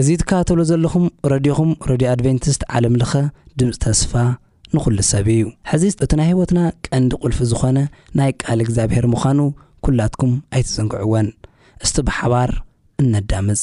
እዚ ትከታተልዎ ዘለኹም ረድዮኹም ረድዮ ኣድቨንቲስት ዓለም ለኸ ድምጺ ተስፋ ንኹሉ ሰብ እዩ። ሕዚ እቲ ናይ ህይወትና ቀንዲ ቁልፊ ዝኾነ ናይ ቃል እግዚኣብሔር ምዃኑ ኩላትኩም ኣይትዘንግዕዎን። እስቲ ብሓባር እነዳምጽ።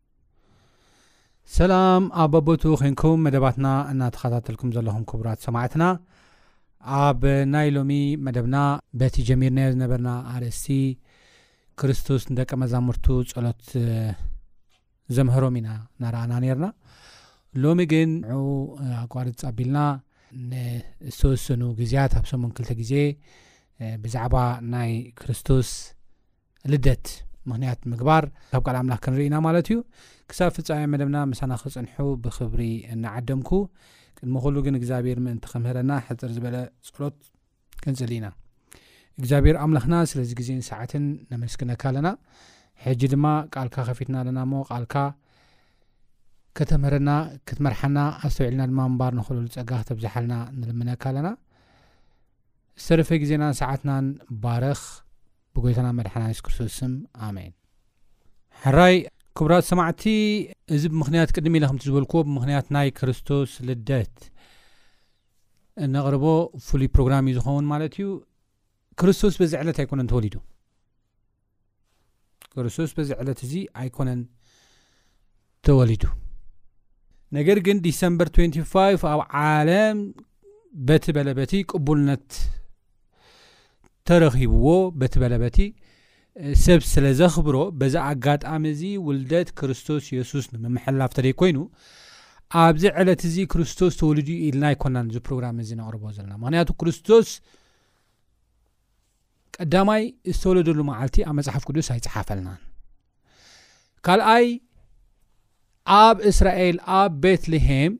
ሰላም ኣብ ኣቦቱ ኮንኩም መደባትና እናተኸታተልኩም ዘለኹም ክቡራት ሰማዕትና ኣብ ናይ ሎሚ መደብና በቲ ጀሚርናዮ ዝነበርና ኣርእስቲ ክርስቶስ ንደቂ መዛሙርቱ ጸሎት ዘምህሮም ኢና ናረኣና ነርና ሎሚ ግን ን ኣቋርፅ ኣቢልና ንዝተወሰኑ ግዜያት ኣብ ሰሙን ክልተ ግዜ ብዛዕባ ናይ ክርስቶስ ልደት ምክንያት ምግባር ካብ ቃል ኣምላኽ ክንርኢ ኢና ማለት እዩ ክሳብ ፍፃሜ መደብና ምሳና ክፅንሑ ብክብሪ እናዓደምኩ ቅድሚ ኩሉ ግን እግዚኣብሔር ምእንቲ ከምህረና ሕፅር ዝበለ ፀሎት ክንፅሊ ኢና እግዚኣብሔር ኣምላኽና ስለዚ ግዜን ሰዓትን ነመስግነካ ኣለና ሕጂ ድማ ቃልካ ከፊትና ኣለና እሞ ቃልካ ከተምህረና ክትመርሓና ኣስተውዒልና ድማ ምባር ንክእሉ ፀጋ ክተብዝሓልና ንልምነካ ኣለና ዝተረፈ ግዜናን ሰዓትናን ባረኽ ብጎይታና መድሓና የሱስ ክርስቶስ ስም ኣሜን ሕራይ ክቡራት ሰማዕቲ እዚ ብምክንያት ቅድሚ ኢለ ከምቲ ዝበልክዎ ብምክንያት ናይ ክርስቶስ ልደት እነቕርቦ ፍሉይ ፕሮግራም እዩ ዝኸውን ማለት እዩ ክርስቶስ በዚ ዕለት ኣይኮነን ተወሊዱ ክርስቶስ በዚ ዕለት እዚ ኣይኮነን ተወሊዱ። ነገር ግን ዲሰምበር ትዌንቲ ፋይቭ ኣብ ዓለም በቲ በለ በቲ ቅቡልነት ተረኺብዎ በቲ በለ በቲ እ፣ ሰብ ስለ ዘኽብሮ በዚ ኣጋጣሚ እዚ ውልደት ክርስቶስ የሱስ ንምምሕላፍ ተደይ ኮይኑ ኣብዚ ዕለት እዚ ክርስቶስ ተወሊዱ ኢልና ኣይኮናን እዚ ፕሮግራም እዚ ነቕርቦ ዘለና ምክንያቱ ክርስቶስ ቀዳማይ ዝተወለደሉ መዓልቲ ኣብ መፅሓፍ ቅዱስ ኣይፀሓፈልናን ካልኣይ ኣብ እስራኤል ኣብ ቤትልሄም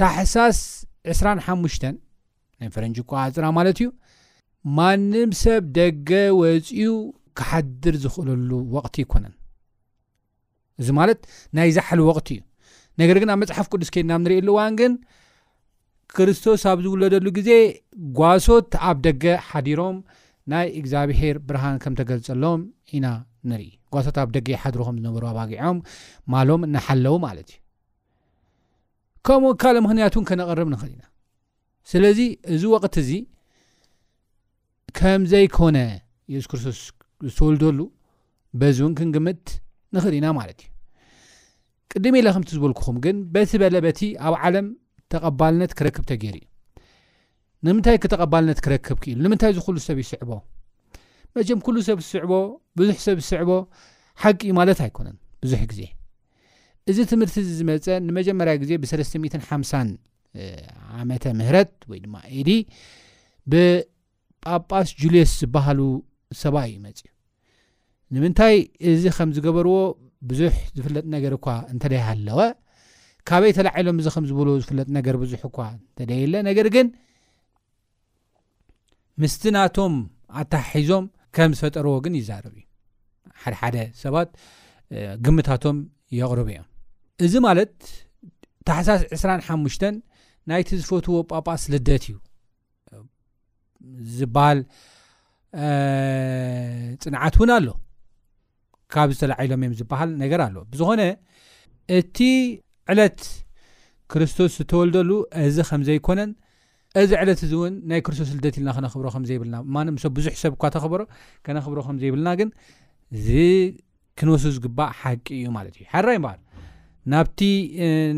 ታሕሳስ 25 ናይ ፈረንጂ ቋፅራ ማለት እዩ ማንም ሰብ ደገ ወፅኡ ክሓድር ዝኽእለሉ ወቕቲ ኣይኮነን እዚ ማለት ናይ ዛሕሊ ወቕቲ እዩ ነገር ግን ኣብ መፅሓፍ ቅዱስ ከይድና ብ ንሪእሉ እዋን ግን ክርስቶስ ኣብ ዝውለደሉ ግዜ ጓሶት ኣብ ደገ ሓዲሮም ናይ እግዚኣብሄር ብርሃን ከም ተገልጸሎም ኢና ንርኢ ጓሶት ኣብ ደገ ይሓድሩ ከም ዝነበሩ ኣባጊዖም ማሎም እናሓለዉ ማለት እዩ ከምኡ ካልእ ምክንያት እውን ከነቕርብ ንኽእል ኢና ስለዚ እዚ ወቕቲ እዚ ከም ዘይኮነ የሱስ ክርስቶስ ዝተወልደሉ በዚ እውን ክንግምት ንኽእል ኢና ማለት እዩ ቅድም ኢለ ከምቲ ዝበልኩኹም ግን በቲ በለ በቲ ኣብ ዓለም ተቐባልነት ክረክብ ተገይሩ እዩ ንምንታይ ክተቐባልነት ክረክብ ክኢሉ ንምንታይ እዚ ኩሉ ሰብ ይስዕቦ መቸም ኩሉ ሰብ ዝስዕቦ ብዙሕ ሰብ ዝስዕቦ ሓቂ እዩ ማለት ኣይኮነን ብዙሕ ግዜ እዚ ትምህርቲ እዚ ዝመፀ ንመጀመርያ ግዜ ብ350 ዓመተ ምህረት ወይ ድማ ኤዲ ብጳጳስ ጁልየስ ዝበሃሉ ሰባ እዩ መፅዩ ንምንታይ እዚ ከም ዝገበርዎ ብዙሕ ዝፍለጥ ነገር እኳ እንተደይሃለወ ካበይ ተላዒሎም እዚ ከም ዝበልዎ ዝፍለጥ ነገር ብዙሕ እኳ እንተደይለ ነገር ግን ምስቲ ናቶም ኣተሓሒዞም ከም ዝፈጠርዎ ግን ይዛረብ እዩ ሓደሓደ ሰባት ግምታቶም የቕርቡ እዮም እዚ ማለት ታሕሳስ 25 ናይቲ ዝፈትዎ ጳጳስ ልደት እዩ ዝበሃል ፅንዓት እውን ኣሎ ካብዚ ተላዒሎም እዮም ዝበሃል ነገር ኣሎ። ብዝኾነ እቲ ዕለት ክርስቶስ ዝተወልደሉ እዚ ከም ዘይኮነን እዚ ዕለት እዚ እውን ናይ ክርስቶስ ልደት ኢልና ከነኽብሮ ከም ዘይብልና ማንም ሰብ ብዙሕ ሰብ እኳ ተኸበሮ ከነኽብሮ ከም ዘይብልና ግን ክንወስዶ ዝግባእ ሓቂ እዩ ማለት እዩ ሓራይ እምበኣር ናብቲ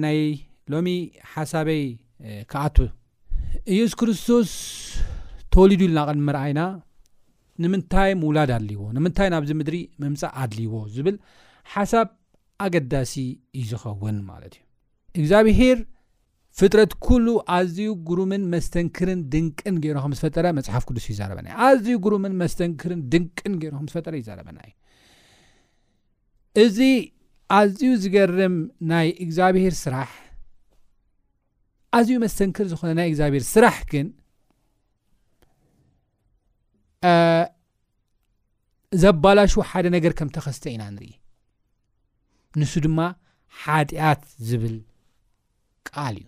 ናይ ሎሚ ሓሳበይ ክኣቱ ኢየሱስ ክርስቶስ ተወሊዱ ኢልና ቅድሚ ምርኣይና ንምንታይ ምውላድ ኣድልይዎ፣ ንምንታይ ናብዚ ምድሪ ምምጻእ ኣድልይዎ ዝብል ሓሳብ ኣገዳሲ እዩ ዝኸውን ማለት እዩ። እግዚኣብሄር ፍጥረት ኩሉ ኣዝዩ ግሩምን መስተንክርን ድንቅን ገይሩ ከም ዝፈጠረ መጽሓፍ ቅዱስ ይዛረበና እዩ። ኣዝዩ ግሩምን መስተንክርን ድንቅን ገይሩ ከም ዝፈጠረ ይዛረበና እዩ። እዚ ኣዝዩ ዝገርም ናይ እግዚኣብሄር ስራሕ ኣዝዩ መስተንክር ዝኾነ ናይ እግዚኣብሄር ስራሕ ግን ዘባላሹ ሓደ ነገር ከም ተኸስተ ኢና ንርኢ ንሱ ድማ ሓጢኣት ዝብል ቃል እዩ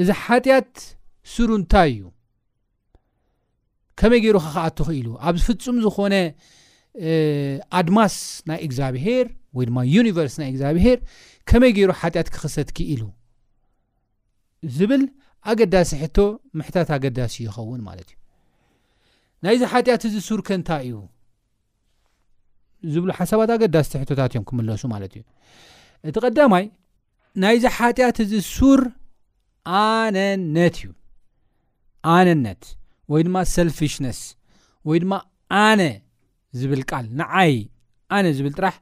እዚ ሓጢኣት ስሩ እንታይ እዩ ከመይ ገይሩ ኸከኣቶ ኽኢሉ ኣብዚ ፍፁም ዝኾነ ኣድማስ ናይ እግዚኣብሄር ወይ ድማ ዩኒቨርስ ናይ እግዚኣብሄር ከመይ ገይሩ ሓጢኣት ክኽሰት ክኢሉ ዝብል ኣገዳሲ ሕቶ ምሕታት ኣገዳሲ ይኸውን ማለት እዩ። ናይዚ ሓጢኣት እዚ ሱር ከ እንታይ እዩ? ዝብሉ ሓሳባት ኣገዳስቲ ሕቶታት እዮም ክምለሱ ማለት እዩ። እቲ ቀዳማይ ናይዚ ሓጢኣት እዚ ሱር ኣነነት እዩ። ኣነነት ወይ ድማ ሰልፊሽነስ ወይ ድማ ኣነ ዝብል ቃል ንዓይ ኣነ ዝብል ጥራሕ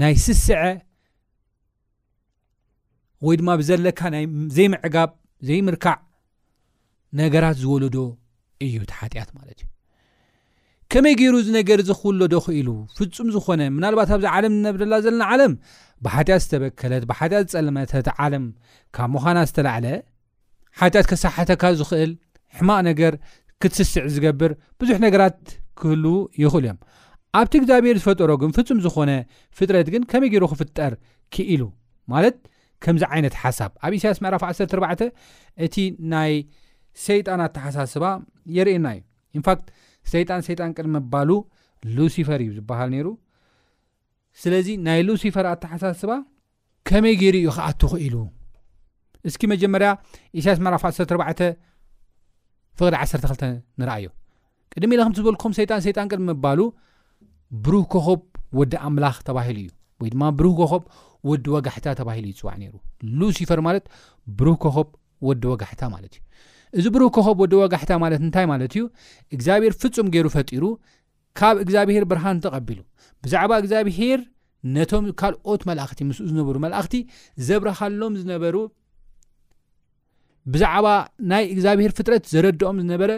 ናይ ስስዐ ወይ ድማ ብዘለካ ናይ ዘይምዕጋብ ዘይምርካዕ ነገራት ዝወለዶ እዩ እቲ ሓጢኣት ማለት እዩ ከመይ ገይሩ እዚ ነገር እዚ ክውለዶ ክኢሉ ፍፁም ዝኾነ ምናልባት ኣብዚ ዓለም ንነብረላ ዘለና ዓለም ብሓጢኣት ዝተበከለት ብሓጢኣት ዝፀለመተት ዓለም ካብ ምዃና ዝተላዕለ ሓጢኣት ከሳሓተካ ዝኽእል ሕማቕ ነገር ክትስስዕ ዝገብር ብዙሕ ነገራት ክህሉ ይኽእሉ እዮም ኣብቲ እግዚኣብሔር ዝፈጠሮ ግን ፍፁም ዝኾነ ፍጥረት ግን ከመይ ገይሩ ክፍጠር ክኢሉ ማለት ከምዚ ዓይነት ሓሳብ ኣብ ኢሳያስ ምዕራፍ 14 እቲ ናይ ሰይጣን ኣተሓሳስባ የርእየና እዩ ኢንፋክት ሰይጣን ሰይጣን ቅድሚ ባሉ ሉሲፈር እዩ ዝበሃል ነይሩ ስለዚ ናይ ሉሲፈር ኣተሓሳስባ ከመይ ገይሩ እዩ ክኣቱ ክኢሉ እስኪ መጀመርያ ኢሳያስ መራፍ 14 ፍቕዲ 12 ንርኣዮ ቅድሚ ኢለ ከምዝበልኩም ሰይጣን ሰይጣን ቅድሚ ምባሉ ብሩህ ኮኸብ ወዲ ኣምላኽ ተባሂሉ እዩ ወይ ድማ ብሩህ ኮኸብ ወዲ ወጋሕታ ተባሂሉ ይፅዋዕ ነይሩ ሉሲፈር ማለት ብሩህ ኮኸብ ወዲ ወጋሕታ ማለት እዩ እዚ ብሩህ ኮኸብ ወዲ ወጋሕታ ማለት እንታይ ማለት እዩ እግዚኣብሔር ፍፁም ገይሩ ፈጢሩ ካብ እግዚኣብሄር ብርሃን ተቐቢሉ ብዛዕባ እግዚኣብሄር ነቶም ካልኦት መላእኽቲ ምስኡ ዝነበሩ መላእኽቲ ዘብርሃሎም ዝነበሩ ብዛዕባ ናይ እግዚኣብሄር ፍጥረት ዘረድኦም ዝነበረ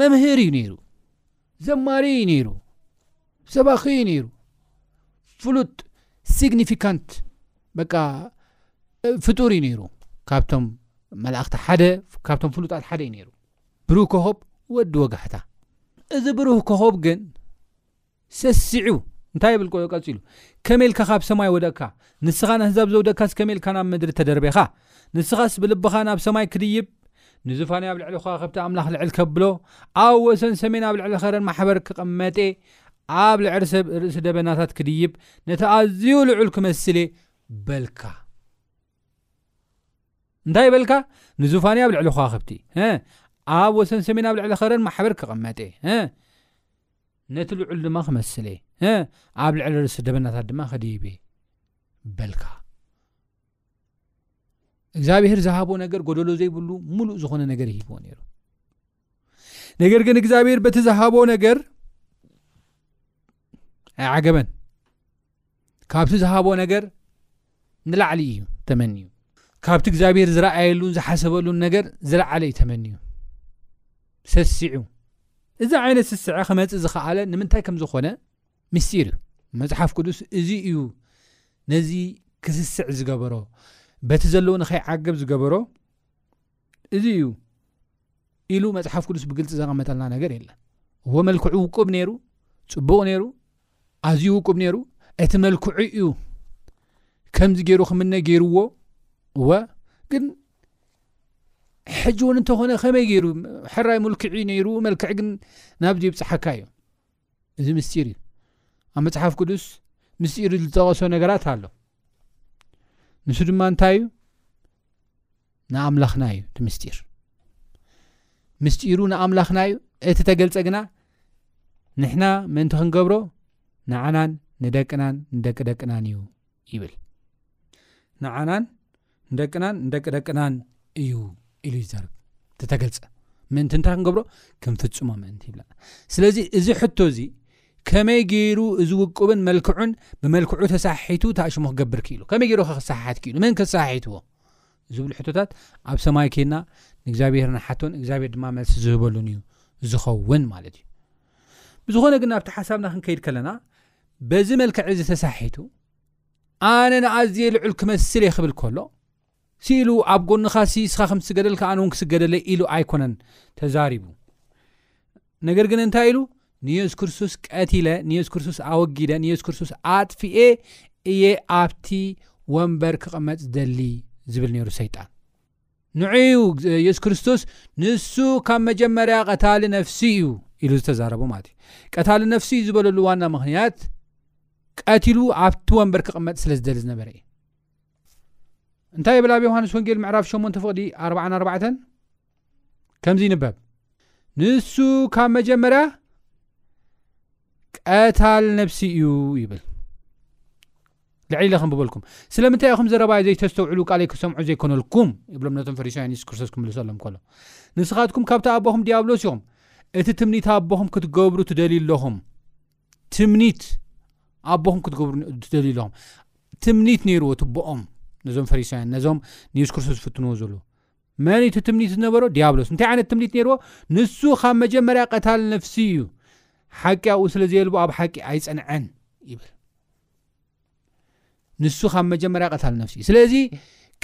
መምህር እዩ ነይሩ ዘማሪ እዩ ነይሩ ሰባኺ እዩ ነይሩ ፍሉጥ ሲግኒፊካንት በቃ ፍጡር እዩ ነይሩ ካብቶም መላእኽቲ ሓደ ካብቶም ፍሉጣት ሓደ እዩ ነይሩ ብሩህ ኮኾብ ወዲ ወጋሕታ። እዚ ብሩህ ኮኾብ ግን ሰሲዑ እንታይ ይብል ቆሎ ቀጺሉ ከመይ ኢልካ ካብ ሰማይ ወደቕካ ንስኻ ነህዛብ ዘውደካስ ከመይ ኢልካ ናብ ምድሪ ተደርቤኻ ንስኻስ ብልብኻ ናብ ሰማይ ክድይብ ንዙፋንይ ኣብ ልዕሊ ኸዋኸብቲ ኣምላኽ ልዕል ከብሎ ኣብ ወሰን ሰሜን ኣብ ልዕሊ ኸረን ማሕበር ክቕመጤ ኣብ ልዕር ሰብ ርእሲ ደበናታት ክድይብ ነቲ ኣዝዩ ልዑል ክመስሌ በልካ እንታይ በልካ ንዙፋንይ ኣብ ልዕሊ ዃኽብቲ እ ኣብ ወሰን ሰሜን ኣብ ልዕሊ ኸረን ማሕበር ክቐመጥ እየ እ ነቲ ልዑል ድማ ክመስል እየ እ ኣብ ልዕሊ ርእሲ ደበናታት ድማ ክድይብ እየ በልካ እግዚኣብሔር ዝሃቦ ነገር ጎደሎ ዘይብሉ ሙሉእ ዝኾነ ነገር ይሂብዎ ነይሩ ነገር ግን እግዚኣብሔር በቲ ዝሃቦ ነገር ኣይዓገበን ካብቲ ዝሃቦ ነገር ንላዕሊ እዩ ተመንዩ ካብቲ እግዚኣብሄር ዝረኣየሉን ዝሓሰበሉን ነገር ዝለዓለ እዩ ተመንዩ ሰሲዑ እዚ ዓይነት ስስዐ ክመፅእ ዝኸኣለ ንምንታይ ከም ዝኾነ ምስጢር እዩ መፅሓፍ ቅዱስ እዚ እዩ ነዚ ክስስዕ ዝገበሮ በቲ ዘለዎ ንኸይዓገብ ዝገበሮ እዚ እዩ ኢሉ መፅሓፍ ቅዱስ ብግልፂ ዘቐመጠልና ነገር የለን እዎ መልክዑ ውቁብ ነይሩ ፅቡቕ ነይሩ ኣዝዩ ውቁብ ነይሩ እቲ መልክዑ እዩ ከምዚ ገይሩ ክምነ ገይርዎ እወ ግን ሕጂ እውን እንተኾነ ከመይ ገይሩ ሕራይ ሙልክዒ ነይሩ መልክዕ ግን ናብዚ ይብፅሓካ እዩ እዚ ምስጢር እዩ ኣብ መጽሓፍ ቅዱስ ምስጢር ዝጠቐሶ ነገራት ኣሎ ንሱ ድማ እንታይ እዩ ንኣምላኽና እዩ እቲ ምስጢር ምስጢሩ ንኣምላኽና እዩ እቲ ተገልጸ ግና ንሕና ምእንቲ ክንገብሮ ንዓናን ንደቅናን ንደቂ ደቅናን እዩ ይብል ንዓናን ንደቅናን ንደቂ ደቅናን እዩ ኢሉ ይዛርብ ተተገልፀ ምእንቲ እንታይ ክንገብሮ ክንፍፅሞ ምእንቲ ይብለ ስለዚ እዚ ሕቶ እዚ ከመይ ገይሩ እዚ ውቅብን መልክዑን ብመልክዑ ተሳሒቱ ታእሽሙ ክገብር ክኢሉ ከመይ ገይሩ ከ ክሰሓሓት ክኢሉ መን ከሰሓሒትዎ ዝብሉ ሕቶታት ኣብ ሰማይ ኬና ንእግዚኣብሔር ንሓቶን እግዚኣብሔር ድማ መልሲ ዝህበሉን እዩ ዝኸውን ማለት እዩ ብዝኾነ ግን ኣብቲ ሓሳብና ክንከይድ ከለና በዚ መልክዕ እዚ ተሳሒቱ ኣነ ንኣዝየ ልዑል ክመስል እየ ክብል ከሎ፣ ስኢሉ ኣብ ጎንኻ ስይስኻ ከም ትስገደልካ ኣነ እውን ክስገደለይ ኢሉ ኣይኮነን ተዛሪቡ። ነገር ግን እንታይ ኢሉ? ንየሱስ ክርስቶስ ቀቲለ፣ ንየሱስ ክርስቶስ ኣወጊደ፣ ንየሱስ ክርስቶስ ኣጥፊኤ እየ ኣብቲ ወንበር ክቕመጥ ዝደሊ ዝብል ነይሩ ሰይጣን። ንዑ'ዩ የሱስ ክርስቶስ ንሱ ካብ መጀመርያ ቀታሊ ነፍሲ እዩ ኢሉ ዝተዛረቦ ማለት እዩ። ቀታሊ ነፍሲ እዩ ዝበለሉ ዋና ምክንያት ቀቲሉ ኣብቲ ወንበር ክቕመጥ ስለ ዝደሊ ዝነበረ እዩ። እንታይ የብል ኣብ ዮሃንስ ወንጌል ምዕራፍ 8 ፍቕዲ 44 ከምዚ ይንበብ ንሱ ካብ መጀመርያ ቀታል ነፍሲ እዩ ይብል ልዕል ኢለ ከንብቦ ልኩም ስለምንታይ ኢኹም ዘረባይ ዘይተስተውዕሉ ቃለይ ክትሰምዑ ዘይኮነልኩም ይብሎም ነቶም ፈሪሳውያን የሱስ ክርስቶስ ክምልሰሎም ከሎ ንስኻትኩም ካብቲ ኣቦኹም ዲያብሎስ ኢኹም እቲ ትምኒት ኣቦኹም ክትገብሩ ትደልዩ ኣለኹም ትምኒት ኣቦኹም ክትገብሩ ትደልዩ ኣለኹም ትምኒት ነይርዎ ትቦኦም ነዞም ፈሪሳውያን ነዞም ንየሱስ ክርስቶስ ዝፍትንዎ ዘለዉ መን እቲ ትምኒት ዝነበሮ ዲያብሎስ እንታይ ዓይነት ትምኒት ነይርዎ ንሱ ካብ መጀመርያ ቀታል ነፍሲ እዩ ሓቂ ኣብኡ ስለ ዘየልቦ ኣብ ሓቂ ኣይፀንዐን ይብል ንሱ ካብ መጀመርያ ቀታል ነፍሲ እዩ ስለዚ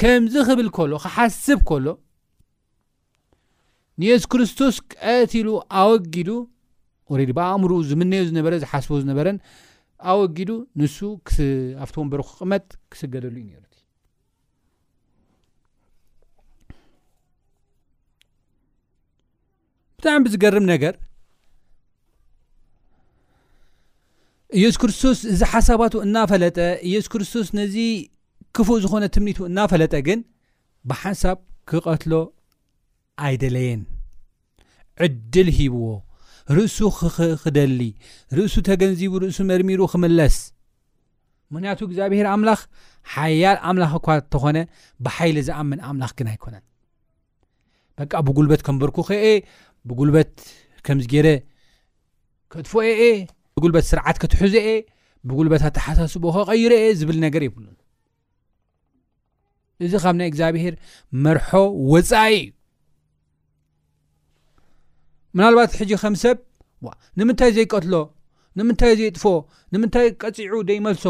ከምዚ ክብል ከሎ ክሓስብ ከሎ ንየሱስ ክርስቶስ ቀትሉ ኣወጊዱ ወረዲ ብኣእምርኡ ዝምነዮ ዝነበረ ዝሓስቦ ዝነበረን ኣወጊዱ ንሱ ኣብቲ ወንበሩ ክቕመጥ ክስገደሉ እዩ ነሩ ብጣዕሚ ብዝገርም ነገር ኢየሱስ ክርስቶስ እዚ ሓሳባቱ እናፈለጠ ኢየሱስ ክርስቶስ ነዚ ክፉእ ዝኾነ ትምኒቱ እናፈለጠ ግን ብሓንሳብ ክቐትሎ ኣይደለየን ዕድል ሂብዎ ርእሱ ክደሊ ርእሱ ተገንዚቡ ርእሱ መርሚሩ ክምለስ ምክንያቱ እግዚኣብሄር ኣምላኽ ሓያል ኣምላኽ እኳ እተኾነ ብሓይሊ ዝኣምን ኣምላኽ ግን ኣይኮነን በቃ ብጉልበት ከምበርኩኸ እየ ብጉልበት ከምዚ ገይረ ከጥፎ እየ እየ ብጉልበት ስርዓት ከትሕዘ እየ ብጉልበት ኣተሓሳስቦ ከቐይረ እየ ዝብል ነገር የብሉን እዚ ካብ ናይ እግዚኣብሄር መርሖ ወፃኢ እዩ ምናልባት ሕጂ ከም ሰብ ንምንታይ ዘይቀትሎ ንምንታይ ዘይጥፎ ንምንታይ ቀፂዑ ዘይመልሶ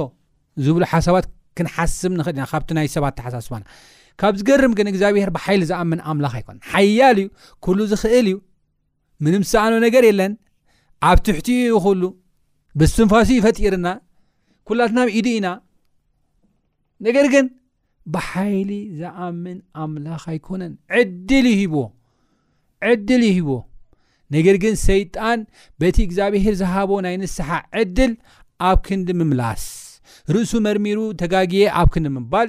ዝብሉ ሓሳባት ክንሓስብ ንኽእል ኢና ካብቲ ናይ ሰብ ኣተሓሳስባና ካብ ዝገርም ግን እግዚኣብሄር ብሓይሊ ዝኣምን ኣምላኽ ኣይኮነን ሓያል እዩ ኩሉ ዝኽእል እዩ ምንም ዝሰኣኖ ነገር የለን ኣብ ትሕቲ እዩ ይኹሉ ብስትንፋሱ ይፈጢርና ኩላትና ብ ኢዱ ኢና ነገር ግን ብሓይሊ ዝኣምን ኣምላኽ ኣይኮነን ዕድል እዩ ሂብዎ ዕድል እዩ ሂብዎ ነገር ግን ሰይጣን በቲ እግዚኣብሄር ዝሃቦ ናይ ንስሓ ዕድል ኣብ ክንዲ ምምላስ ርእሱ መርሚሩ ተጋግየ ኣብ ክንዲ ምባል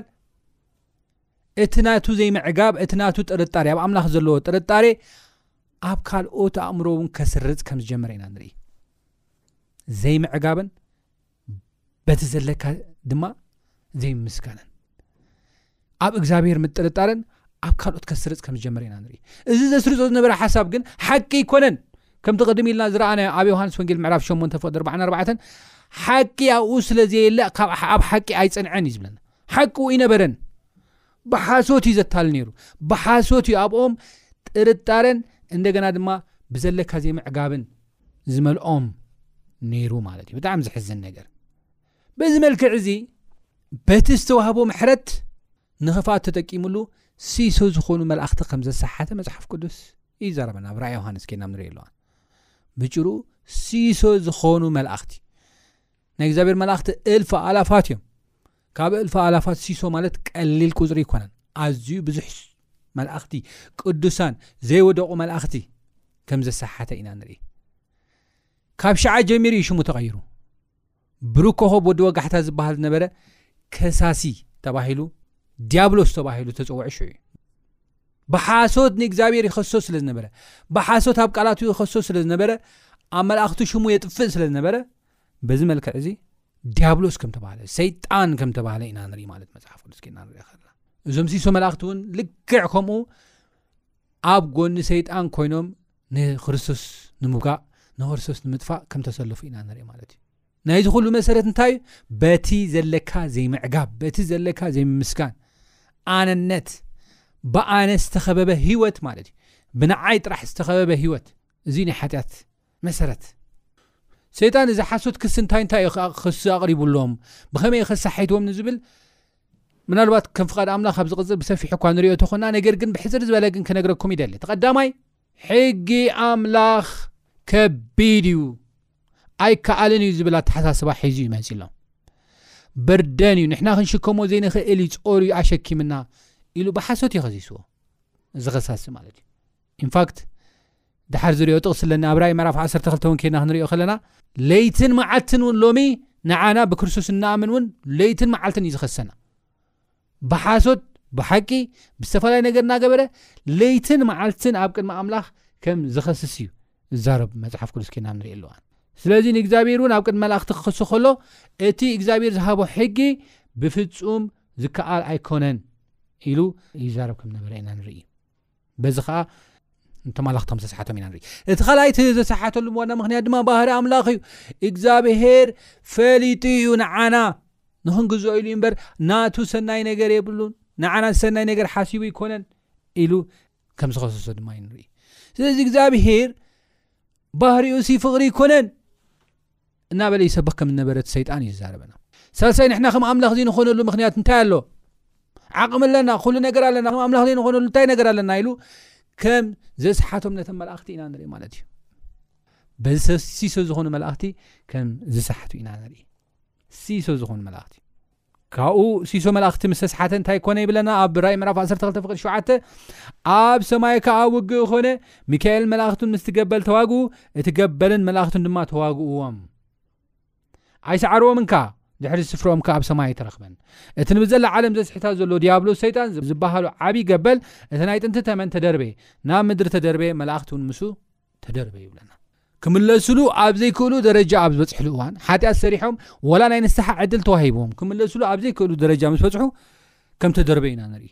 እቲ ናቱ ዘይምዕጋብ እቲ ናቱ ጥርጣሬ ኣብ ኣምላኽ ዘለዎ ጥርጣሬ ኣብ ካልኦት ኣእምሮ እውን ከስርፅ ከም ዝጀመረ ኢና ንርኢ ዘይምዕጋብን በቲ ዘለካ ድማ ዘይምስጋንን ኣብ እግዚኣብሄር ምጥርጣርን ኣብ ካልኦት ከስርፅ ከም ዝጀመረ ኢና ንርኢ እዚ ዘስርፆ ዝነበረ ሓሳብ ግን ሓቂ ኣይኮነን ከምቲ ቅድሚ ኢልና ዝረኣናዮ ኣብ ዮሃንስ ወንጌል ምዕራፍ 8 ፍቅዲ 44 ሓቂ ኣብኡ ስለ ዘየለ ኣብ ሓቂ ኣይፀንዐን እዩ ዝብለና ሓቂ ውኢነበረን ብሓሶት እዩ ዘታልል ነይሩ ብሓሶት እዩ ኣብኦም ጥርጣረን እንደገና ድማ ብዘለካ ዘይምዕጋብን ዝመልኦም ነይሩ ማለት እዩ ብጣዕሚ ዝሕዝን ነገር በዚ መልክዕ እዚ በቲ ዝተዋህቦ ምሕረት ንክፍኣት ተጠቂሙሉ ሲሶ ዝኾኑ መላእኽቲ ከም ዘሰሓተ መፅሓፍ ቅዱስ ይዛረበና ኣብ ራእይ ዮሃንስ ኬና ንሪኦ ኣለዋ ብጭሩ ሲሶ ዝኾኑ መላእኽቲ ናይ እግዚኣብሔር መላእኽቲ እልፊ ኣላፋት እዮም ካብ እልፊ ኣላፋት ሲሶ ማለት ቀሊል ቁፅሪ ኣይኮነን ኣዝዩ ብዙሕ መላእኽቲ ቅዱሳን ዘይወደቑ መላእኽቲ ከም ዘሰሓተ ኢና ንርኢ ካብ ሸዓ ጀሚሩ እዩ ሽሙ ተቐይሩ ብሩክ ኮኸብ ወዲ ወጋሕታ ዝበሃል ዝነበረ ከሳሲ ተባሂሉ ዲያብሎስ ተባሂሉ ተፀውዑ ሽዑ እዩ ብሓሶት ንእግዚኣብሔር ይኸሶ ስለ ዝነበረ ብሓሶት ኣብ ቃላቱ ይኸሶ ስለ ዝነበረ ኣብ መላእኽቱ ሽሙ የጥፍእ ስለ ዝነበረ በዚ መልክዕ እዚ ዲያብሎስ ከም ተባህለ ሰይጣን ከም ተባህለ ኢና ንርኢ ማለት መፅሓፍ ቅዱስ ኬና ንሪኦ ከለና እዞም ሲሶ መላእክቲ እውን ልክዕ ከምኡ ኣብ ጎኒ ሰይጣን ኮይኖም ንክርስቶስ ንምውጋእ ንክርስቶስ ንምጥፋእ ከም ተሰለፉ ኢና ንርኢ ማለት እዩ ናይዚ ኩሉ መሰረት እንታይ እዩ በቲ ዘለካ ዘይምዕጋብ በቲ ዘለካ ዘይምምስጋን ኣነነት ብኣነ ዝተኸበበ ህይወት ማለት እዩ ብንዓይ ጥራሕ ዝተኸበበ ህይወት እዚ ናይ ሓጢኣት መሰረት ሰይጣን እዚ ሓሶት ክሲ እንታይ እንታይ እዩ ከዓ ክሲ ኣቕሪቡሎም ብኸመይ ከሳሒትዎም ንዝብል ምናልባት ከም ፍቓድ ኣምላኽ ኣብ ዝቕፅል ብሰፊሑ እኳ ንሪኦ ተኾና ነገር ግን ብሕፅር ዝበለ ግን ክነግረኩም ይደሊ እቲ ቀዳማይ ሕጊ ኣምላኽ ከቢድ እዩ ኣይከኣልን እዩ ዝብል ኣተሓሳስባ ሒዙ እዩ መፂሎም በርደን እዩ ንሕና ክንሽከሞ ዘይንኽእል እዩ ጾር እዩ ኣሸኪምና ኢሉ ብሓሶት እዩ ኸዚስዎ እዚ ኸሳሲ ማለት እዩ ኢንፋክት ደሓር ዝሪኦ ጥቕሲ ኣለኒ ኣብ ራእይ ምዕራፍ ዓሰርተ ክልተ እውን ኬድና ክንሪኦ ከለና ለይትን መዓልትን እውን ሎሚ ንዓና ብክርስቶስ እንኣምን እውን ለይትን መዓልትን እዩ ዝኸሰና ብሓሶት ብሓቂ ብዝተፈላለዩ ነገር እናገበረ ለይትን መዓልትን ኣብ ቅድሚ ኣምላኽ ከም ዝኸስስ እዩ እዛረብ መፅሓፍ ቅዱስ ኬና ንሪኢ ኣለዋን ስለዚ ንእግዚኣብሔር እውን ኣብ ቅድሚ መላእኽቲ ክኸሱ ከሎ እቲ እግዚኣብሔር ዝሃቦ ሕጊ ብፍፁም ዝከኣል ኣይኮነን ኢሉ ይዛረብ ከም ነበረ ኢና ንርኢ በዚ ከዓ ንተማላኽቶም ዝተሰሓቶም ኢና ንርኢ እቲ ካልኣይቲ ዝተሰሓተሉ ዋና ምክንያት ድማ ባህሪ ኣምላኽ እዩ እግዚኣብሄር ፈሊጡ እዩ ንዓና ንክንግዝኦ ኢሉ ዩ እምበር ናቱ ሰናይ ነገር የብሉን ንዓና ዝሰናይ ነገር ሓሲቡ ኣይኮነን ኢሉ ከም ዝኸሰሶ ድማ እዩ ንርኢ ስለዚ እግዚኣብሄር ባህሪኡ ሲ ፍቕሪ ኣይኮነን እናበለ ይሰብኽ ከም ዝነበረ እቲ ሰይጣን እዩ ዝዛረበና። ሳልሳይ ንሕና ከም ኣምላኽ ዘይንኾነሉ ምክንያት እንታይ ኣሎ? ዓቕሚ ኣለና፣ ኩሉ ነገር ኣለና፣ ከም ኣምላኽ ዘይንኾነሉ እንታይ ነገር ኣለና ኢሉ ከም ዘስሓቶም ነተን መላእኽቲ ኢና ንርኢ ማለት እዩ። በዚ ሲሶ ዝኾኑ መላእኽቲ ከም ዝሰሓቱ ኢና ንርኢ። ሲሶ ዝኾኑ መላእኽቲ ካብኡ ሲሶ መላእኽቲ ምስ ተስሓተ እንታይ ኮነ ይብለና ኣብ ራእይ ምዕራፍ 12 ፍቅድ 7 ኣብ ሰማይ ከዓ ውግእ ኮነ ሚካኤል መላእኽቱን ምስቲ ገበል ተዋግኡ እቲ ገበልን መላእኽቱን ድማ ተዋግእዎም ኣይሰዓርዎምን ከዓ ድሕሪ ስፍርኦም ከዓ ኣብ ሰማይ ኣይተረኽበን እቲ ንብዘላ ዓለም ዘስሕታ ዘሎ ዲያብሎስ ሰይጣን ዝበሃሉ ዓብዪ ገበል እቲ ናይ ጥንቲ ተመን ተደርበ ናብ ምድሪ ተደርበ መላእኽቲ እውን ምሱ ተደርበ ይብለና ክምለስሉ ኣብ ዘይክእሉ ደረጃ ኣብ ዝበፅሕሉ እዋን ሓጢኣት ሰሪሖም ወላ ናይ ንስሓ ዕድል ተዋሂቦም ክምለስሉ ኣብ ዘይክእሉ ደረጃ ምስ በፅሑ ከም ተደርበ ኢና ንርኢ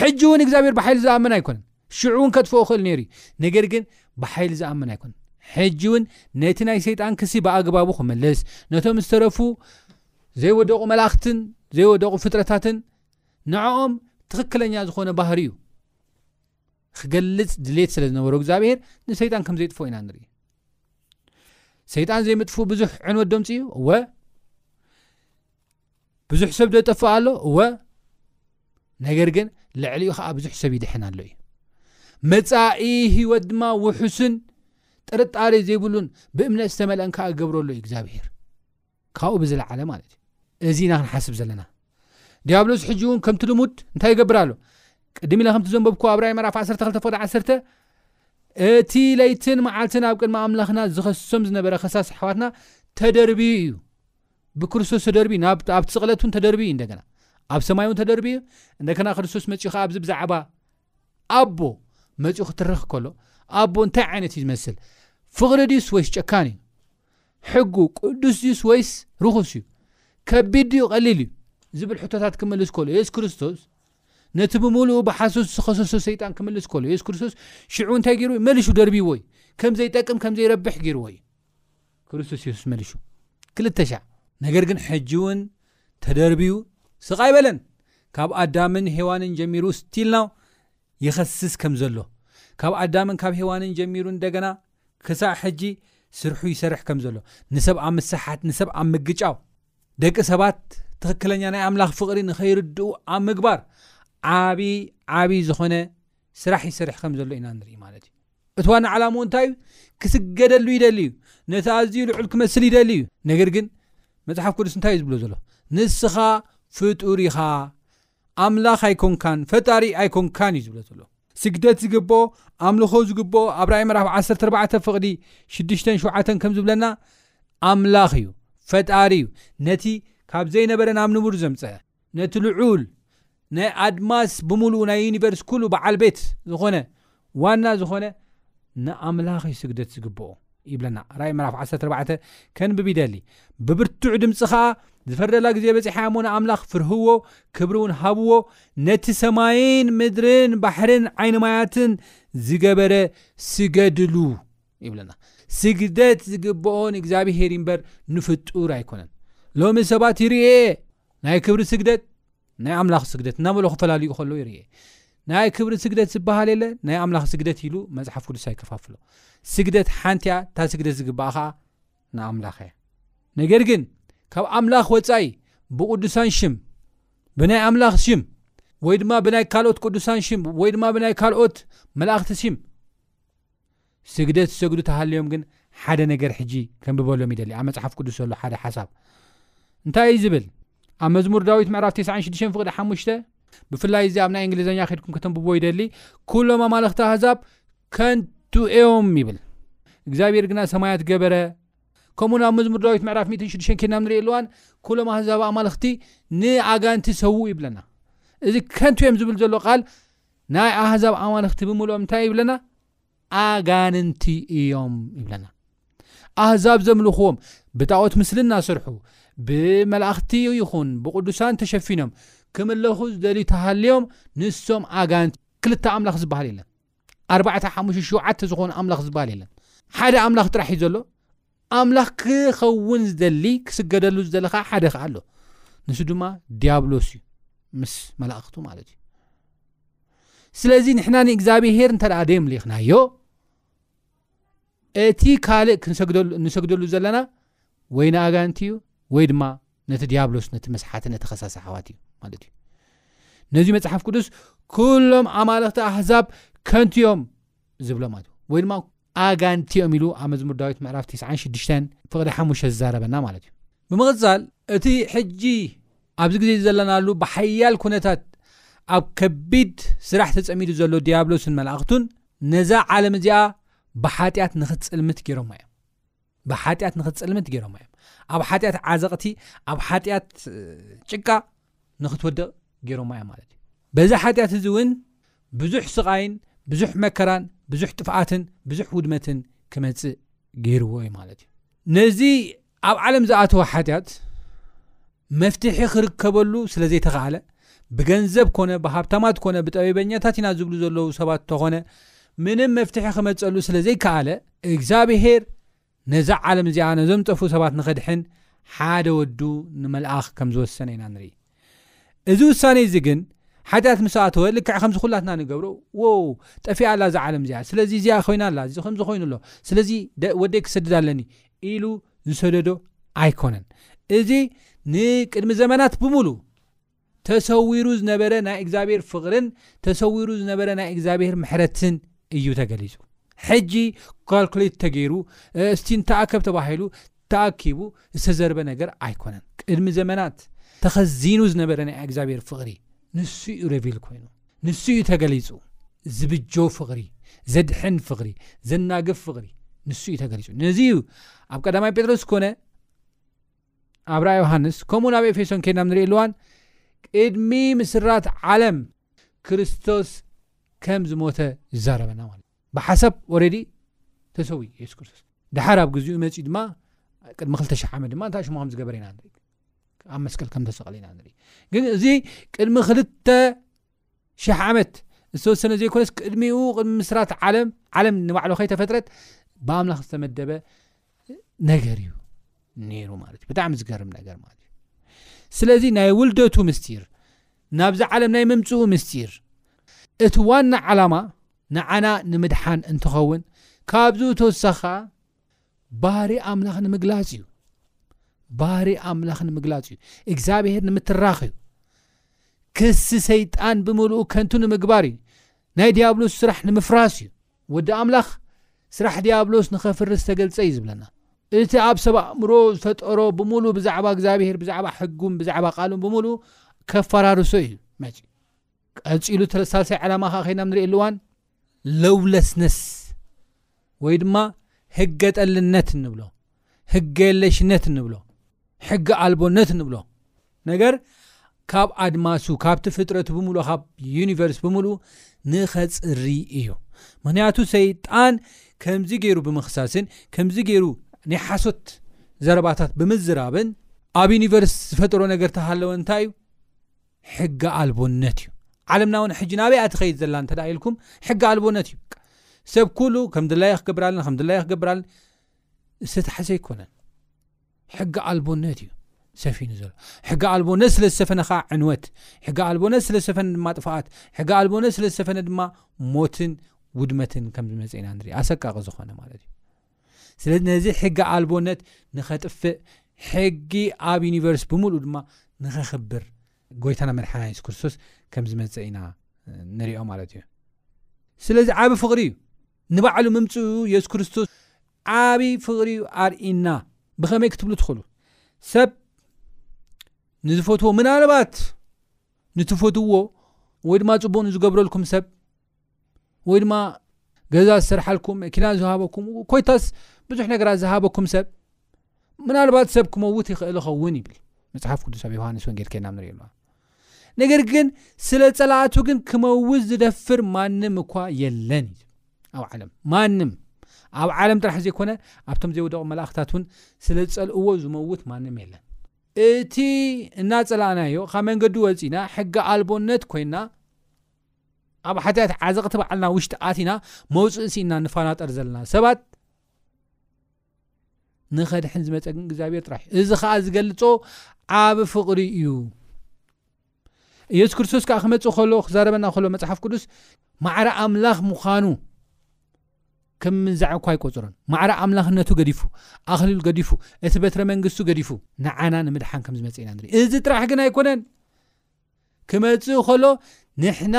ሕጂ እውን እግዚኣብሔር ብሓይሊ ዝኣምን ኣይኮነን ሽዑ እውን ከጥፍኦ ክእል ነይሩ እዩ ነገር ግን ብሓይሊ ዝኣምን ኣይኮነን ሕጂ እውን ነቲ ናይ ሰይጣን ክሲ ብኣግባቡ ክምልስ ነቶም ዝተረፉ ዘይወደቑ መላእኽትን ዘይወደቑ ፍጥረታትን ንዕኦም ትኽክለኛ ዝኾነ ባህሪ እዩ ክገልጽ ድሌት ስለ ዝነበሮ እግዚኣብሄር ንሰይጣን ከም ዘይጥፎ ኢና ንርኢ ሰይጣን ዘይምጥፉ ብዙሕ ዕንወት ደምፂ እዩ እወ ብዙሕ ሰብ ደጠፍእ ኣሎ እወ ነገር ግን ልዕሊኡ ከዓ ብዙሕ ሰብ ይድሐን ኣሎ እዩ መፃኢ ህይወት ድማ ውሑስን ጥርጣሬ ዘይብሉን ብእምነት ዝተመልአን ከዓ ገብረሉ እዩ እግዚኣብሄር ካብኡ ብዝለዓለ ማለት እዩ እዚ ኢና ክንሓስብ ዘለና ዲያብሎስ ሕጂ እውን ከምቲ ልሙድ እንታይ ይገብር ኣሎ ቅድም ኢለ ከምቲ ዘንበብኩ ኣብ ራይ መራፍ 12 ፍቅዲ 1 እቲ ለይትን መዓልትን ኣብ ቅድሚ ኣምላኽና ዝኸሶም ዝነበረ ከሳስ ኣሕዋትና ተደርብዩ እዩ ብክርስቶስ ተደርብዩ ኣብቲ ስቕለት እውን ተደርብዩ እዩ እንደገና ኣብ ሰማይ እውን ተደርብዩ እንደገና ክርስቶስ መፂኡ ከዓ ኣብዚ ብዛዕባ ኣቦ መጺኡ ክትርኽ ከሎ ኣቦ እንታይ ዓይነት እዩ ዝመስል ፍቕሪ ድዩስ ወይስ ጨካን እዩ ሕጉ ቅዱስ ድዩስ ወይስ ርኹስ እዩ ከቢድ ድዩ ቀሊል እዩ ዝብል ሕቶታት ክምልስ ከሎ የሱስ ክርስቶስ ነቲ ብምሉኡ ብሓሶት ዝኸሰሶ ሰይጣን ክምልስ ከሎ የሱስ ክርስቶስ ሽዑ እንታይ ገይሩ መሊሹ ደርቢዎ እዩ ከም ዘይጠቅም ከም ዘይረብሕ ገይርዎ እዩ ክርስቶስ የሱስ መሊሹ ክልተ ሻዕ። ነገር ግን ሕጂ ውን ተደርብዩ ስቅ ኣይበለን ካብ ኣዳምን ሄዋንን ጀሚሩ still now ይኸስስ ከም ዘሎ ካብ ኣዳምን ካብ ሄዋንን ጀሚሩ እንደገና ክሳዕ ሕጂ ስርሑ ይሰርሕ ከም ዘሎ ንሰብ ኣብ ምስሓት ንሰብ ኣብ ምግጫው ደቂ ሰባት ትኽክለኛ ናይ ኣምላኽ ፍቕሪ ንኸይርድኡ ኣብ ምግባር ዓብይ ዓብይ ዝኾነ ስራሕ ይሰርሕ ከም ዘሎ ኢና ንርኢ ማለት እዩ እቲ ዋና ዓላምኡ እንታይ እዩ? ክስገደሉ ይደሊ እዩ። ነቲ ኣዝዩ ልዑል ክመስል ይደሊ እዩ። ነገር ግን መጽሓፍ ቅዱስ እንታይ እዩ ዝብሎ ዘሎ? ንስኻ ፍጡር ኢኻ፣ ኣምላኽ ኣይኮንካን፣ ፈጣሪ ኣይኮንካን እዩ ዝብሎ ዘሎ። ስግደት ዝግብኦ ኣምልኾ ዝግብኦ ኣብ ራእይ ምዕራፍ 14 ፍቕዲ 67 ከም ዝብለና ኣምላኽ እዩ ፈጣሪ እዩ ነቲ ካብ ዘይነበረ ናብ ንቡር ዘምፀ ነቲ ልዑል ናይ ኣድማስ ብምሉኡ ናይ ዩኒቨርስ ኩሉ በዓል ቤት ዝኾነ ዋና ዝኾነ ንኣምላኽ እዩ ስግደት ዝግብኦ ይብለና ራእይ ምዕራፍ 14 ከንብብ ይደሊ ብብርቱዕ ድምፂ ከዓ ዝፈርደላ ግዜ በፂሓ እሞ ንኣምላኽ ፍርህዎ ክብሪ እውን ሃብዎ ነቲ ሰማይን ምድርን ባሕርን ዓይኒ ማያትን ዝገበረ ስገድሉ ይብለና ስግደት ዝግብኦ ንእግዚኣብሄር እምበር ንፍጡር ኣይኮነን ሎሚ ሰባት ይርኤ ናይ ክብሪ ስግደት ናይ ኣምላኽ ስግደት እናበሎ ክፈላልኡ ከሎ ይርኤ ናይ ክብሪ ስግደት ዝበሃል የለ ናይ ኣምላኽ ስግደት ኢሉ መጽሓፍ ቅዱስ ኣይከፋፍሎ ስግደት ሓንቲያ እታ ስግደት ዝግባኣ ኸዓ ንኣምላኽ እያ ነገር ግን ካብ ኣምላኽ ወፃኢ ብቕዱሳን ሽም ብናይ ኣምላኽ ሽም ወይ ድማ ብናይ ካልኦት ቅዱሳን ሽም ወይ ድማ ብናይ ካልኦት መላእኽቲ ሽም ስግደት ዝሰግዱ ተሃልዮም ግን ሓደ ነገር ሕጂ ከንብበሎም ይደሊ ኣብ መጽሓፍ ቅዱስ ዘሎ ሓደ ሓሳብ እንታይ እዩ ዝብል ኣብ መዝሙር ዳዊት ምዕራፍ 96 ፍቅዲ ሓሙሽተ ብፍላይ እዚ ኣብ ናይ እንግሊዝኛ ከድኩም ከተንብቦ ይደሊ ኩሎም ኣማለኽቲ ኣህዛብ ከንቱ እዮም ይብል እግዚኣብሔር ግና ሰማያት ገበረ ከምኡውን ኣብ መዝሙር ዳዊት ምዕራፍ 6 ኬድና ንርኢ ኣለዋን ኩሎም ኣህዛብ ኣማለኽቲ ንኣጋንቲ ሰው ይብለና እዚ ከንቱ እዮም ዝብል ዘሎ ቃል ናይ ኣህዛብ ኣማልኽቲ ብምልኦም እንታይ ይብለና ኣጋንንቲ እዮም ይብለና ኣህዛብ ዘምልኽዎም ብጣዖት ምስሊ እናሰርሑ ብመላእኽቲ ይኹን ብቕዱሳን ተሸፊኖም ክምለኹ ዝደልዩ ተሃልዮም ንሶም ኣጋንንቲ ክልተ ኣምላኽ ዝበሃል የለን ኣርባዕተ ሓሙሽተ ሸውዓተ ዝኾኑ ኣምላኽ ዝበሃል የለን ሓደ ኣምላኽ ጥራሕ እዩ ዘሎ ኣምላኽ ክኸውን ዝደሊ ክስገደሉ ዝደሊ ከኣ ሓደ ከኣ ኣሎ ንሱ ድማ ዲያብሎስ እዩ ምስ መላእኽቱ ማለት እዩ ስለዚ ንሕና ንእግዚኣብሄር እንተ ደኣ ደየምሊኽናዮ እቲ ካልእ ክንሰግደሉ ዘለና ወይ ንኣጋንቲ እዩ ወይ ድማ ነቲ ዲያብሎስ ነቲ መስሓቲ ነቲ ከሳሲ ሓዋት እዩ ማለት እዩ ነዚ መፅሓፍ ቅዱስ ኩሎም ኣማለኽቲ ኣህዛብ ከንቲዮም ዝብሎ ማለት እዩ ወይ ድማ ኣጋንንቲ እዮም ኢሉ ኣብ መዝሙር ዳዊት ምዕራፍ ቲስዓን ሽዱሽተን ፍቕዲ ሓሙሽተ ዝዛረበና ማለት እዩ። ብምቕጻል እቲ ሕጂ ኣብዚ ግዜ እዚ ዘለናሉ ብሓያል ኩነታት ኣብ ከቢድ ስራሕ ተጸሚዱ ዘሎ ድያብሎስን መላእኽቱን ነዛ ዓለም እዚኣ ብሓጢኣት ንኽትጽልምት ጌሮማ እዮም። ብሓጢኣት ንኽትጽልምት ገይሮማ እዮም ኣብ ሓጢኣት ዓዘቕቲ ኣብ ሓጢኣት ጭቃ ንኽትወድቕ ገይሮማ እዮም ማለት እዩ በዚ ሓጢኣት እዚ እውን ብዙሕ ስቓይን ብዙሕ መከራን ብዙሕ ጥፍኣትን ብዙሕ ውድመትን ክመፅእ ገይርዎ እዩ ማለት እዩ ነዚ ኣብ ዓለም ዝኣተወ ሓጢኣት መፍትሒ ክርከበሉ ስለዘይተኻእለ ብገንዘብ ኮነ ብሃብታማት ኮነ ብጠቢበኛታት ኢና ዝብሉ ዘለዉ ሰባት ተኾነ ምንም መፍትሒ ክመጸሉ ስለዘይከኣለ እግዚኣብሄር ነዛ ዓለም እዚኣ ነዞም ዝጠፍኡ ሰባት ንኸድሕን ሓደ ወዱ ንመልኣኽ ከም ዝወሰነ ኢና ንርኢ እዚ ውሳኔ እዚ ግን ሓጢኣት ምስ ኣተወ ልክዕ ከምዚ ኩላትና ንገብሮ ዎ ጠፊኣ ኣላ እዛ ዓለም እዚኣ ስለዚ እዚኣ ኮይና ኣላ እዚ ከምዚ ኮይኑ ኣሎ ስለዚ ወደይ ክሰድድ ኣለኒ ኢሉ ዝሰደዶ ኣይኮነን። እዚ ንቅድሚ ዘመናት ብምሉ ተሰዊሩ ዝነበረ ናይ እግዚኣብሔር ፍቕርን ተሰዊሩ ዝነበረ ናይ እግዚኣብሔር ምሕረትን እዩ ተገሊጹ። ሕጂ ካልኩሌት ተገይሩ እስቲ ንተኣከብ ተባሂሉ ተኣኪቡ ዝተዘርበ ነገር ኣይኮነን። ቅድሚ ዘመናት ተኸዚኑ ዝነበረ ናይ እግዚኣብሔር ፍቕሪ ንሱ እዩ ረቪል ኮይኑ ንሱ እዩ ተገሊጹ ዝብጆ ፍቅሪ ዘድሕን ፍቅሪ ዘናግፍ ፍቅሪ ንሱ እዩ ተገሊጹ ነዚ እዩ ኣብ ቀዳማይ ጴጥሮስ ኮነ ኣብ ራእይ ዮሃንስ ከምኡ ናብ ኤፌሶን ከድናም ንርኢ ኣለዋን ቅድሚ ምስራት ዓለም ክርስቶስ ከም ዝሞተ ይዛረበና ማለት ብሓሳብ ኦረዲ ተሰዊ የሱስ ክርስቶስ ድሓር ኣብ ግዜኡ መፅኡ ድማ ቅድሚ 2ልተ00 ዓመት ድማ እንታይ ሽምም ዝገበረ ኢና ኣብ መስቀል ከም ተሰቕለ ኢና ንርኢ ግን እዚ ቅድሚ ክልተ ሽሕ ዓመት ዝተወሰነ ዘይኮነስ ቅድሚኡ ቅድሚ ምስራት ዓለም ዓለም ንባዕሉ ከይተፈጥረት ብኣምላኽ ዝተመደበ ነገር እዩ ነይሩ ማለት እዩ ብጣዕሚ ዝገርም ነገር ማለት እዩ ስለዚ ናይ ውልደቱ ምስጢር ናብዚ ዓለም ናይ ምምፅኡ ምስጢር እቲ ዋና ዓላማ ንዓና ንምድሓን እንትኸውን ካብዚ ተወሳኺ ከዓ ባህሪ ኣምላኽ ንምግላጽ እዩ ባህሪ ኣምላኽ ንምግላጽ እዩ እግዚኣብሄር ንምትራኽ እዩ ክሲ ሰይጣን ብምልኡ ከንቱ ንምግባር እዩ ናይ ዲያብሎስ ስራሕ ንምፍራስ እዩ ወዲ ኣምላኽ ስራሕ ዲያብሎስ ንኸፍርስ ዝተገልጸ እዩ ዝብለና እቲ ኣብ ሰብ ኣእምሮ ዝፈጠሮ ብምሉ ብዛዕባ እግዚኣብሄር ብዛዕባ ሕጉም ብዛዕባ ቃሉን ብምሉ ከፈራርሶ እዩ መፅ ቀጺሉ እቲ ሳልሳይ ዕላማ ከኣ ከይድና ኣብ ንርእየሉ እዋን ለውለስነስ ወይ ድማ ህገ ጠልነት እንብሎ ህገ የለሽነት እንብሎ ሕጊ ኣልቦነት እንብሎ ነገር ካብ ኣድማሱ ካብቲ ፍጥረቱ ብምሉእ ካብ ዩኒቨርስ ብምሉእ ንኸፅሪ እዩ ምክንያቱ ሰይጣን ከምዚ ገይሩ ብምክሳስን ከምዚ ገይሩ ናይ ሓሶት ዘረባታት ብምዝራብን ኣብ ዩኒቨርስ ዝፈጠሮ ነገር ተሃለወ እንታይ እዩ ሕገ ኣልቦነት እዩ ዓለምና ውን ሕጂ ናበይ እያ ትኸይድ ዘላ እንተ ኢልኩም ሕገ ኣልቦነት እዩ ሰብ ኩሉ ከም ድላየ ክገብር ኣለኒ ከም ድላየ ክገብር ኣለኒ ዝተታሓዘ ኣይኮነን ሕገ ኣልቦነት እዩ ሰፊኑ ዘሎ ሕገ ኣልቦነት ስለ ዝሰፈነ ከዓ ዕንወት ሕገ ኣልቦነት ስለ ዝሰፈነ ድማ ጥፋኣት ሕገ ኣልቦነት ስለ ዝሰፈነ ድማ ሞትን ውድመትን ከም ዝመፀኢና ንሪኢ ኣሰቃቂ ዝኾነ ማለት እዩ ስለዚ ነዚ ሕጊ ኣልቦነት ንኸጥፍእ ሕጊ ኣብ ዩኒቨርስ ብምሉኡ ድማ ንኸኽብር ጎይታና መድሓና የሱስ ክርስቶስ ከም ዝመፀ ኢና ንሪኦ ማለት እዩ ስለዚ ዓብ ፍቕሪ እዩ ንባዕሉ ምምፅኡ የሱስ ክርስቶስ ዓብይ ፍቕሪ እዩ ኣርእና ብኸመይ ክትብሉ ትኽእሉ ሰብ ንዝፈትዎ ምናልባት ንትፈትዎ ወይ ድማ ፅቡቅ ንዝገብረልኩም ሰብ ወይ ድማ ገዛ ዝሰርሓልኩም መኪና ዝሃበኩም ኮይታስ ብዙሕ ነገራት ዝሃበኩም ሰብ ምናልባት ሰብ ክመውት ይኽእል ይኸውን ይብል መፅሓፍ ቅዱስ ኣብ ዮሃንስ ወንጌል ከና ንሪኦ ኣለዋ ነገር ግን ስለ ፀላእቱ ግን ክመውት ዝደፍር ማንም እኳ የለን እዩ ኣብ ዓለም ማንም ኣብ ዓለም ጥራሕ ዘይኮነ ኣብቶም ዘይወደቑ መላእኽታት እውን ስለ ዝፀልእዎ ዝመውት ማንም የለን እቲ እናፀላእናዮ ካብ መንገዲ ወፂና ሕጊ ኣልቦነት ኮይና ኣብ ሓጢኣት ዓዘቕቲ ባዕልና ውሽጢ ኣቲና መውፅእ ሲኢና ንፋናጠር ዘለና ሰባት ንኸድሕን ዝመፀ ግን እግዚኣብሔር ጥራሕ እዩ እዚ ከዓ ዝገልፆ ዓብ ፍቕሪ እዩ ኢየሱስ ክርስቶስ ከዓ ክመፅእ ከሎ ክዛረበና ከሎ መፅሓፍ ቅዱስ ማዕረ ኣምላኽ ምዃኑ ከም ምንዛዕ እኳ ኣይቆፅሮን ማዕረ ኣምላኽነቱ ገዲፉ ኣኽልል ገዲፉ እቲ በትረ መንግስቱ ገዲፉ ንዓና ንምድሓን ከም ዝመፀ ኢና ንርኢ እዚ ጥራሕ ግን ኣይኮነን ክመጽእ ከሎ ንሕና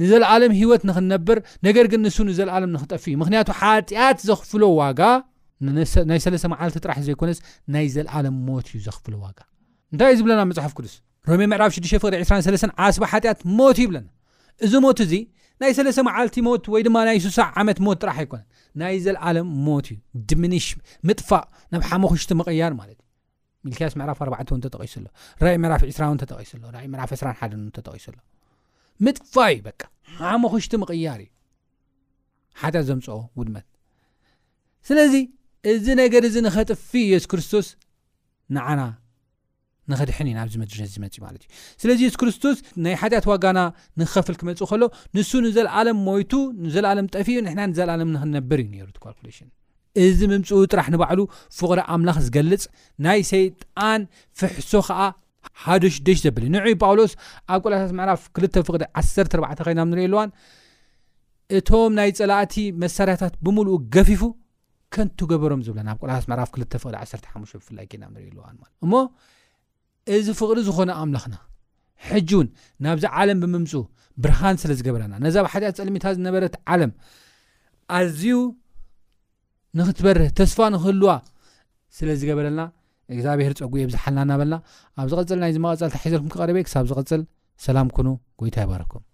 ንዘለዓለም ህይወት ንክንነብር ነገር ግን ንሱ ንዘለዓለም ንክጠፍ እዩ ምክንያቱ ሓጢኣት ዘኽፍሎ ዋጋ ናይ ሰለስተ መዓልቲ ጥራሕ ዘይኮነስ ናይ ዘለዓለም ሞት እዩ ዘኽፍሎ ዋጋ እንታይ እዩ ዝብለና መፅሓፍ ቅዱስ ሮሜ ምዕራብ 6 ፍቅሪ 23 ዓስቢ ሓጢኣት ሞት ይብለና እዚ ሞት እዚ ናይ ሰለስተ መዓልቲ ሞት ወይ ድማ ናይ ሱሳ ዓመት ሞት ጥራሕ ኣይኮነን ናይ ዘለዓለም ሞት እዩ ድምንሽ ምጥፋእ ናብ ሓመኩሽቲ ምቕያር ማለት እዩ ሚልክያስ ምዕራፍ ኣርባዕተ እውን ተጠቒሱ ኣሎ ራእይ ምዕራፍ ዕስራ እውን ተጠቒሱ ኣሎ ራእይ ምዕራፍ ዕስራን ሓደን እውን ተጠቒሱ ኣሎ ምጥፋ እዩ በቃ ሓሙኽሽቲ ምቕያር እዩ ሓጢኣት ዘምፅኦ ውድመት ስለዚ እዚ ነገር እዚ ንኸጥፊ የሱስ ክርስቶስ ንዓና ንኸድሕን እዩ ናብዚ ምድሪ እዚ መፅእ ማለት እዩ ስለዚ የሱስ ክርስቶስ ናይ ሓጢኣት ዋጋና ንኸፍል ክመፅእ ከሎ ንሱ ንዘለኣለም ሞይቱ ንዘለኣለም ጠፊኡ ንሕና ንዘለኣለም ንክንነብር እዩ ነሩ ኳልኩሌሽን እዚ ምምጽኡ ጥራሕ ንባዕሉ ፍቕሪ ኣምላኽ ዝገልጽ ናይ ሰይጣን ፍሕሶ ከኣ ሃደሽደሽ ዘብል እዩ። ንዑ እዩ ጳውሎስ ኣብ ቆላሳስ ምዕራፍ ክልተ ፍቕዲ ዓሰርተ ኣርባዕተ ኸይናም ንርእየሉዋን እቶም ናይ ጸላእቲ መሳርያታት ብምሉኡ ገፊፉ ከንቱ ገበሮም ዝብለና ኣብ ቆላሳስ ምዕራፍ ክልተ ፍቕዲ ዓሰርተ ሓሙሽተ ብፍላይ ኬናም ንርእየሉዋን ማለት እሞ እዚ ፍቕሪ ዝኾነ ኣምላኽና ሕጂ ውን ናብዛ ዓለም ብምምጽኡ ብርሃን ስለ ዝገበረና ነዛ ብሓጢኣት ጸልሚታ ዝነበረት ዓለም ኣዝዩ ንኽትበርህ ተስፋ ንኽህልዋ ስለ ዝገበረልና እግዚኣብሔር ጸጉ የብዝሓልና እናበልና ኣብ ዝቐጽል ናይ ዝመቐጸልታ ሒዘልኩም ክቐርበ ክሳብ ዝቐጽል ሰላም ኩኑ ጎይታ ይባረኩም